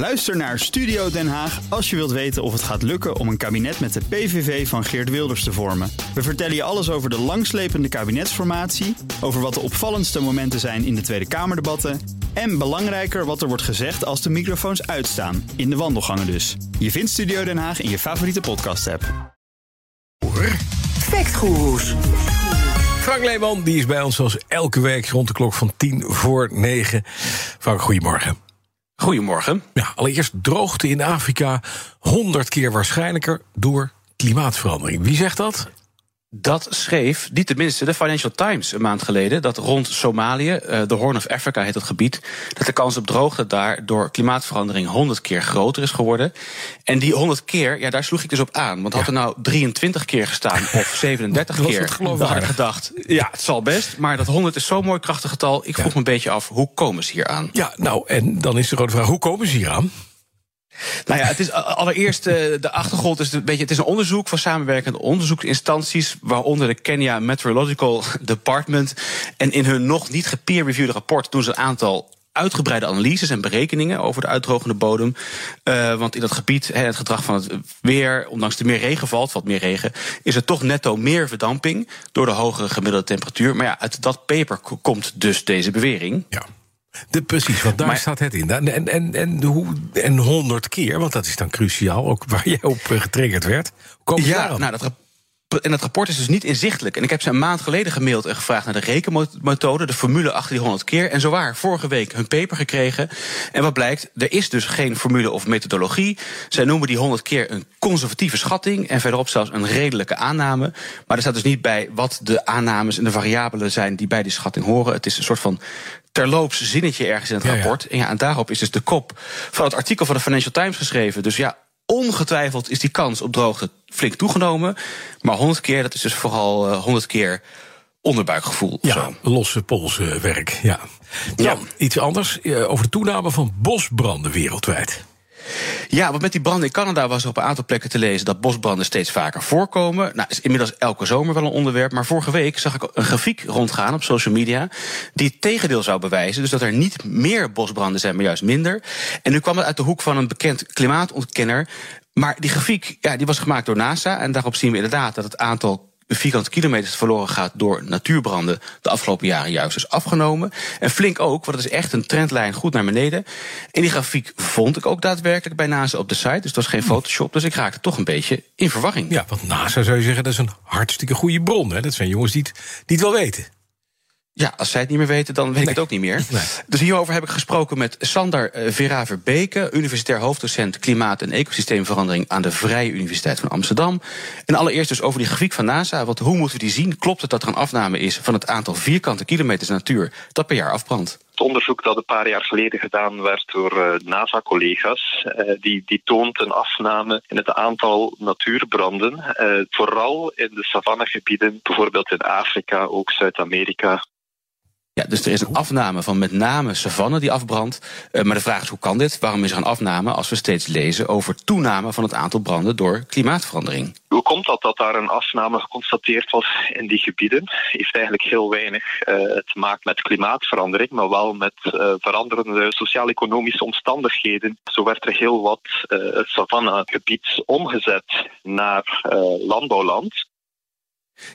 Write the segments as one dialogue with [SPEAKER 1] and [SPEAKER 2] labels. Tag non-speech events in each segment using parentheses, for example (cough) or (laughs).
[SPEAKER 1] Luister naar Studio Den Haag als je wilt weten of het gaat lukken om een kabinet met de PVV van Geert Wilders te vormen. We vertellen je alles over de langslepende kabinetsformatie, over wat de opvallendste momenten zijn in de Tweede Kamerdebatten en belangrijker wat er wordt gezegd als de microfoons uitstaan, in de wandelgangen dus. Je vindt Studio Den Haag in je favoriete podcast-app.
[SPEAKER 2] Factgoeroes.
[SPEAKER 3] Frank Leeman, die is bij ons zoals elke week rond de klok van tien voor negen. Frank, goedemorgen.
[SPEAKER 4] Goedemorgen.
[SPEAKER 3] Ja, allereerst droogte in Afrika honderd keer waarschijnlijker door klimaatverandering. Wie zegt dat?
[SPEAKER 4] Dat schreef, niet tenminste, de Financial Times een maand geleden. Dat rond Somalië, eh, de Horn of Africa heet het gebied. dat de kans op droogte daar door klimaatverandering 100 keer groter is geworden. En die 100 keer, ja, daar sloeg ik dus op aan. Want had er nou 23 keer gestaan of (laughs) 37
[SPEAKER 3] Was
[SPEAKER 4] keer. dan had ik gedacht, ja, het zal best. Maar dat 100 is zo'n mooi krachtig getal. Ik vroeg me een beetje af, hoe komen ze hier aan?
[SPEAKER 3] Ja, nou, en dan is de grote vraag: hoe komen ze hier aan?
[SPEAKER 4] Nou ja, het is a- allereerst eh, de achtergrond is een beetje. Het is een onderzoek van samenwerkende onderzoeksinstanties, waaronder de Kenya Meteorological Department. En in hun nog niet gepeer-reviewde rapport doen ze een aantal uitgebreide analyses en berekeningen over de uitdrogende bodem. Eh, want in dat gebied, het gedrag van het weer, ondanks er meer regen valt, valt meer regen, is er toch netto meer verdamping door de hogere gemiddelde temperatuur. Maar ja, uit dat paper komt dus deze bewering.
[SPEAKER 3] Ja. De, precies, want daar
[SPEAKER 4] Maar-
[SPEAKER 3] staat het in. En, en, en, hoe, en 100 keer, want dat is dan cruciaal, ook waar jij op eh, getriggerd werd. Hoe ze daar
[SPEAKER 4] Ja, nou, dat en dat rapport is dus niet inzichtelijk. En ik heb ze een maand geleden gemaild en gevraagd naar de rekenmethode, de formule achter die 100 keer. En zowaar, vorige week hun paper gekregen. En wat blijkt, er is dus geen formule of methodologie. Zij noemen die 100 keer een conservatieve schatting. En verderop zelfs een redelijke aanname. Maar er staat dus niet bij wat de aannames en de variabelen zijn die bij die schatting horen. Het is een soort van terloops zinnetje ergens in het
[SPEAKER 3] Ja, ja.
[SPEAKER 4] rapport. En, ja, en daarop is dus de kop van het artikel van de Financial Times geschreven. Dus ja, ongetwijfeld is die kans op droogte flink toegenomen. Maar 100 keer, dat is dus vooral eh, 100 keer onderbuikgevoel.
[SPEAKER 3] Ja,
[SPEAKER 4] zo.
[SPEAKER 3] losse polswerk. Ja. Dan
[SPEAKER 4] Ja.
[SPEAKER 3] iets anders eh, over de toename van bosbranden wereldwijd.
[SPEAKER 4] Ja, want met die branden in Canada was er op een aantal plekken te lezen dat bosbranden steeds vaker voorkomen. Nou, is inmiddels elke zomer wel een onderwerp. Maar vorige week zag ik een grafiek rondgaan op social media. die het tegendeel zou bewijzen. Dus dat er niet meer bosbranden zijn, maar juist minder. En nu kwam het uit de hoek van een bekend klimaatontkenner. Maar die grafiek ja, die was gemaakt door NASA. En daarop zien we inderdaad dat het aantal vierkante kilometers verloren gaat door natuurbranden de afgelopen jaren juist is afgenomen. En flink ook, want het is echt een trendlijn goed naar beneden. En die grafiek vond ik ook daadwerkelijk bij NASA op de site. Dus het was geen Photoshop. Dus ik raakte toch een beetje in verwarring.
[SPEAKER 3] Ja, want NASA zou je zeggen, dat is een hartstikke goede bron. Hè? Dat zijn jongens die het, die het wel weten.
[SPEAKER 4] Ja, als zij het niet meer weten, dan weet ik het ook niet meer.
[SPEAKER 3] Nee.
[SPEAKER 4] Dus hierover heb ik gesproken met Sander eh, Vera Verbeke, universitair hoofddocent Klimaat- en Ecosysteemverandering aan de Vrije Universiteit van Amsterdam. En allereerst dus over die grafiek van NASA. Want hoe moeten we die zien? Klopt het dat er een afname is van het aantal vierkante kilometers natuur dat per jaar afbrandt?
[SPEAKER 5] Het onderzoek dat een paar jaar geleden gedaan werd door eh, NASA-collega's, eh, die, die toont een afname in het aantal natuurbranden. eh, vooral in de savannegebieden, bijvoorbeeld in Afrika, ook Zuid-Amerika.
[SPEAKER 4] Ja, dus er is een afname van met name savanne die afbrandt. Eh, maar de vraag is, hoe kan dit? Waarom is er een afname als we steeds lezen over toename van het aantal branden door klimaatverandering?
[SPEAKER 5] Hoe komt dat dat daar een afname geconstateerd was in die gebieden? Heeft eigenlijk heel weinig eh, te maken met klimaatverandering, maar wel met eh, veranderende sociaal-economische omstandigheden. Zo werd er heel wat het savannegebied omgezet naar landbouwland.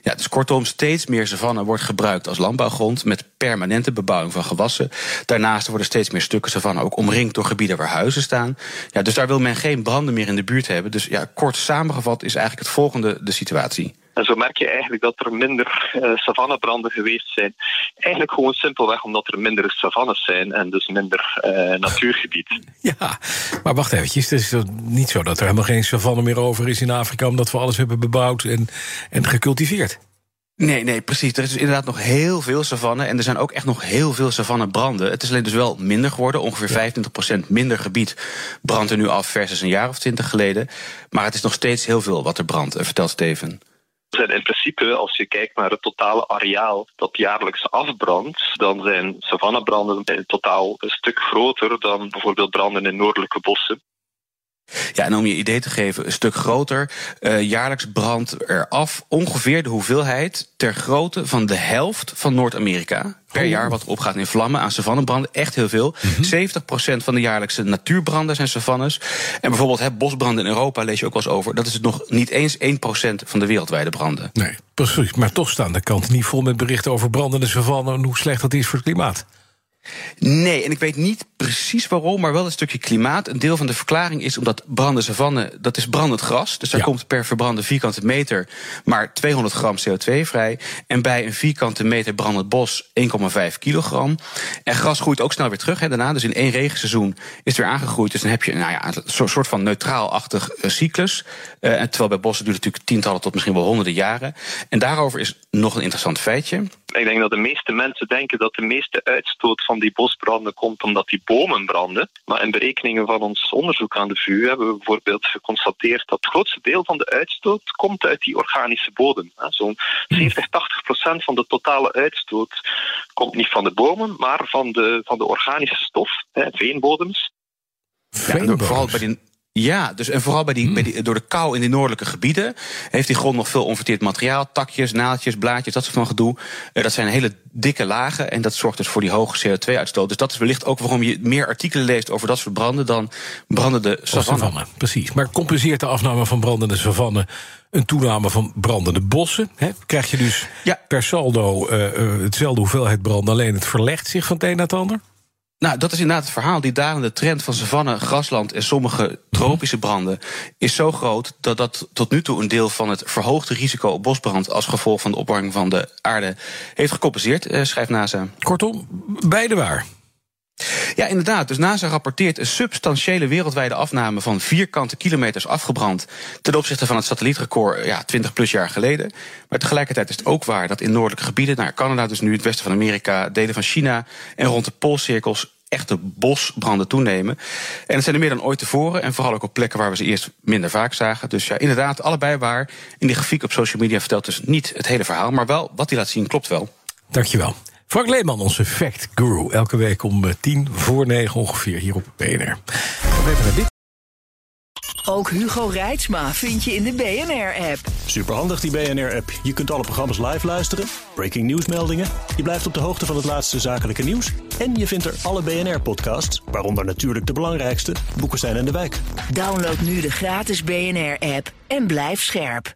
[SPEAKER 4] Ja, dus kortom, steeds meer savanne wordt gebruikt als landbouwgrond met permanente bebouwing van gewassen. Daarnaast worden steeds meer stukken savanne ook omringd door gebieden waar huizen staan. Ja, dus daar wil men geen branden meer in de buurt hebben. Dus ja, kort samengevat is eigenlijk het volgende de situatie.
[SPEAKER 5] En zo merk je eigenlijk dat er minder eh, savannebranden geweest zijn. Eigenlijk gewoon simpelweg omdat er minder savannes zijn en dus minder eh, natuurgebied. (laughs)
[SPEAKER 3] Ja, maar wacht eventjes. Het is niet zo dat er helemaal geen savanne meer over is in Afrika... omdat we alles hebben bebouwd en, en gecultiveerd.
[SPEAKER 4] Nee, nee, precies. Er is dus inderdaad nog heel veel savanne. En er zijn ook echt nog heel veel savannebranden. Het is alleen dus wel minder geworden. Ongeveer 25% minder gebied brandt er nu af versus een jaar of twintig geleden. Maar het is nog steeds heel veel wat er brandt, eh, vertelt Steven.
[SPEAKER 5] En in principe, als je kijkt naar het totale areaal dat jaarlijks afbrandt, dan zijn savannebranden in totaal een stuk groter dan bijvoorbeeld branden in noordelijke bossen.
[SPEAKER 4] Ja, en om je idee te geven, een stuk groter. Uh, jaarlijks brandt er af ongeveer de hoeveelheid ter grootte van de helft van Noord-Amerika. Per
[SPEAKER 3] Oh.
[SPEAKER 4] jaar wat opgaat in vlammen aan savannebranden. Echt heel veel. 70% van de jaarlijkse natuurbranden zijn savannes. En bijvoorbeeld hè, bosbranden in Europa lees je ook wel eens over. Dat is het nog niet eens 1% van de wereldwijde branden.
[SPEAKER 3] Nee, precies. Maar toch staan de kranten niet vol met berichten over brandende savannen en hoe slecht dat is voor het klimaat.
[SPEAKER 4] Nee, en ik weet niet precies waarom, maar wel een stukje klimaat. Een deel van de verklaring is omdat brandende savanne, dat is brandend gras. Dus daar
[SPEAKER 3] Ja.
[SPEAKER 4] komt per verbrande vierkante meter maar 200 gram CO2 vrij. En bij een vierkante meter brandend bos 1,5 kilogram. En gras groeit ook snel weer terug hè, daarna. Dus in één regenseizoen is het weer aangegroeid. Dus dan heb je nou ja, een soort van neutraal-achtig eh, cyclus. En terwijl bij bossen duurt het natuurlijk tientallen tot misschien wel honderden jaren. En daarover is nog een interessant feitje.
[SPEAKER 5] Ik denk dat de meeste mensen denken dat de meeste uitstoot van die bosbranden komt omdat die bomen branden. Maar in berekeningen van ons onderzoek aan de VU hebben we bijvoorbeeld geconstateerd dat het grootste deel van de uitstoot komt uit die organische bodem. Zo'n 70, 80 procent van de totale uitstoot komt niet van de bomen, maar van de, van de organische stof, veenbodems.
[SPEAKER 4] Ja, vooral bij ja, dus en vooral bij die, bij die, door de kou in die noordelijke gebieden heeft die grond nog veel onverteerd materiaal. Takjes, naaldjes, blaadjes, dat soort van gedoe. Eh, dat zijn hele dikke lagen en dat zorgt dus voor die hoge CO2-uitstoot. Dus dat is wellicht ook waarom je meer artikelen leest over dat soort branden dan brandende
[SPEAKER 3] Van
[SPEAKER 4] savanne.
[SPEAKER 3] savanne, precies. Maar compenseert de afname van brandende savanne een toename van brandende bossen? Hè? Krijg je dus
[SPEAKER 4] Ja.
[SPEAKER 3] per saldo eh, eh, hetzelfde hoeveelheid brand, alleen het verlegt zich van het een naar het ander?
[SPEAKER 4] Nou, dat is inderdaad het verhaal. Die dalende trend van savanne, grasland en sommige tropische branden is zo groot dat dat tot nu toe een deel van het verhoogde risico op bosbrand als gevolg van de opwarming van de aarde heeft gecompenseerd, eh, schrijft NASA.
[SPEAKER 3] Kortom, beide waar.
[SPEAKER 4] Ja, inderdaad. Dus NASA rapporteert een substantiële wereldwijde afname van vierkante kilometers afgebrand ten opzichte van het satellietrecord ja, 20 plus jaar geleden. Maar tegelijkertijd is het ook waar dat in noordelijke gebieden, naar Canada dus nu, het westen van Amerika, delen van China en rond de poolcirkels echte bosbranden toenemen. En het zijn er meer dan ooit tevoren. En vooral ook op plekken waar we ze eerst minder vaak zagen. Dus ja, inderdaad, allebei waar. En die grafiek op social media vertelt dus niet het hele verhaal. Maar wel wat hij laat zien klopt wel.
[SPEAKER 3] Dankjewel. Frank Leeman, onze fact guru. Elke week om eh, tien voor negen ongeveer hier op BNR. We even naar dit.
[SPEAKER 2] Ook Hugo Reitsma vind je in de BNR-app.
[SPEAKER 6] Superhandig die BNR-app. Je kunt alle programma's live luisteren, breaking nieuwsmeldingen. Je blijft op de hoogte van het laatste zakelijke nieuws. En je vindt er alle BNR-podcasts, waaronder natuurlijk de belangrijkste, Boeken zijn in de wijk.
[SPEAKER 2] Download nu de gratis BNR-app en blijf scherp.